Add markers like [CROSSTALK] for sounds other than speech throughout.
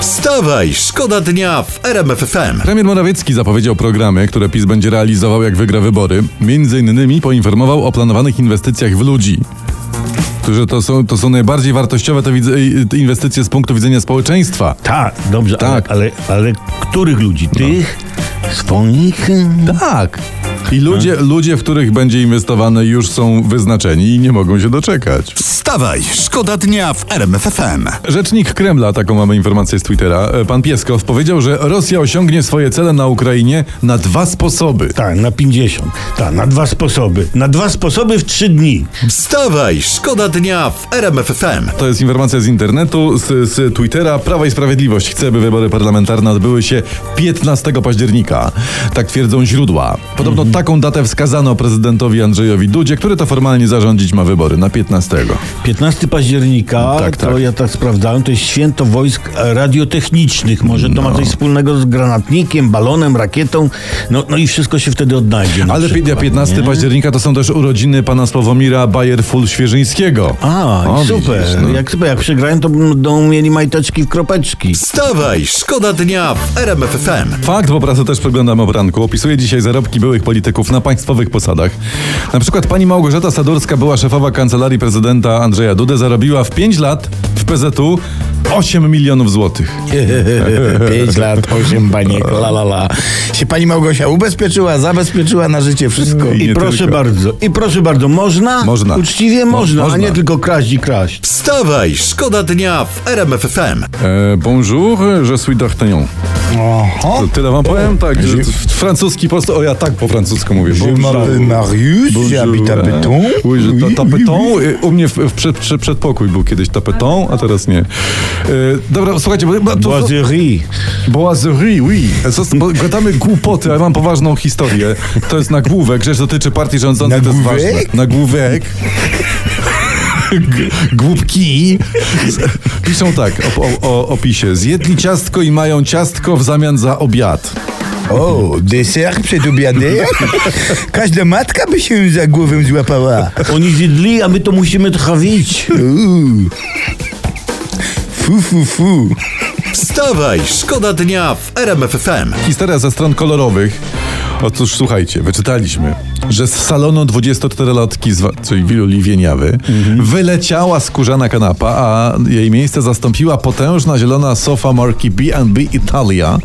Wstawaj, szkoda dnia w RMF FM. Premier Morawiecki zapowiedział programy, które PiS będzie realizował jak wygra wybory. Między innymi poinformował o planowanych inwestycjach w ludzi. Że to są, to są najbardziej wartościowe te te inwestycje z punktu widzenia społeczeństwa. Tak, dobrze, Tak. Ale, ale, ale których ludzi? Tych? Swoich? Tak. I ludzie, ludzie, w których będzie inwestowane, już są wyznaczeni i nie mogą się doczekać. Wstawaj, szkoda dnia w RMF FM. Rzecznik Kremla, taką mamy informację z Twittera, e, pan Pieskow, powiedział, że Rosja osiągnie swoje cele na Ukrainie na dwa sposoby. Tak, na 50. Tak, na dwa sposoby. Na dwa sposoby w trzy dni. Wstawaj, szkoda dnia w RMF FM. To jest informacja z internetu, z, z Twittera. Prawa i Sprawiedliwość chce, by wybory parlamentarne odbyły się 15 października. Tak twierdzą źródła. Podobno taką datę wskazano prezydentowi Andrzejowi Dudzie, który to formalnie zarządzić ma wybory na 15. 15 października, Tak, to tak. ja tak sprawdzałem, to jest święto wojsk radiotechnicznych. Może to ma coś wspólnego z granatnikiem, balonem, rakietą. No, no i wszystko się wtedy odnajdzie. na Ale przykład, 15 nie? października to są też urodziny pana Sławomira Bayer-Full-Świeżyńskiego. A, O, super. widzisz, no. Jak super, jak przegrają, to będą mieli majteczki w kropeczki. Wstawaj, szkoda dnia w RMF FM. Fakt, bo prasę też przeglądam o poranku. Opisuje dzisiaj zarobki byłych polityków na państwowych posadach. Na przykład pani Małgorzata Sadurska, była szefowa kancelarii prezydenta Andrzeja Dudy, zarobiła w 5 lat w PZU 8 milionów złotych. [LAUGHS] 5 lat, 8 baniek, la la la. Się pani Małgosia ubezpieczyła, zabezpieczyła na życie wszystko. I I proszę tylko. bardzo, i proszę bardzo, można? Można. Uczciwie Mo- można, można. a nie tylko kraść i kraść. Wstawaj, szkoda dnia w RMF FM. E, bonjour, je suis d'Artagnan. Oho. Tyle wam powiem? Tak, że w- francuski po prostu, o ja tak po francusku mówię. Je m'appelle Marius, j'habite à Péton. Oui, że ta, tapeton. y, U mnie w, w przed, przed, przedpokój był kiedyś tapeton, a teraz nie. E, dobra, słuchajcie, bo, Boiserie. Boiserie, oui. Gadamy głupoty, ale mam poważną historię. To jest nagłówek, rzecz dotyczy partii rządzącej, to jest Nagłówek? ważne. Nagłówek. G- Głupki piszą tak o, o, o opisie. Zjedli ciastko i mają ciastko w zamian za obiad. O, deser przed obiadem? Każda matka by się za głowę złapała. Oni zjedli, a my to musimy trawić. Uuu. Fu, fu, fu. Wstawaj, szkoda dnia w RMF FM. Historia ze stron kolorowych. Otóż słuchajcie, wyczytaliśmy, że z salonu 24-latki, zwa- czyli Wiluli Wieniawy, wyleciała skórzana kanapa, a jej miejsce zastąpiła potężna zielona sofa marki B&B Italia,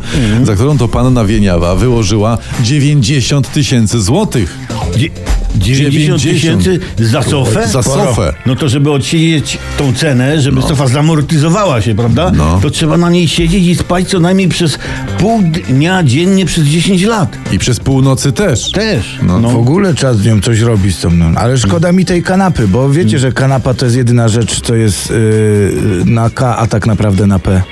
za którą to panna Wieniawa wyłożyła 90 tysięcy złotych. Dzie- 90 tysięcy za sofę? Za sofę. No to żeby odsiedzieć tą cenę, żeby sofa zamortyzowała się, prawda? No. To trzeba na niej siedzieć i spać co najmniej przez pół dnia dziennie przez 10 lat. I przez północy też. Też. No. W ogóle trzeba z nią coś robić z tą mną. Ale szkoda mi tej kanapy, bo wiecie, że kanapa to jest jedyna rzecz, co jest yy, na K, a tak naprawdę na P.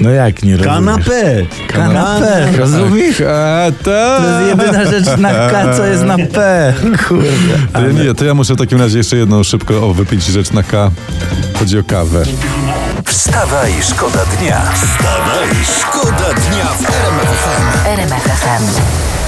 No jak nie rozumiesz? Kanapę. Kanapę, rozumiesz? A, To jest jedyna rzecz na K, co jest na P. Kurde. To ja, nie, to ja muszę w takim razie jeszcze jedną szybko o, wypić rzecz na K. Chodzi o kawę. Wstawaj, szkoda dnia. Wstawaj, szkoda dnia w RMF FM. RMF FM.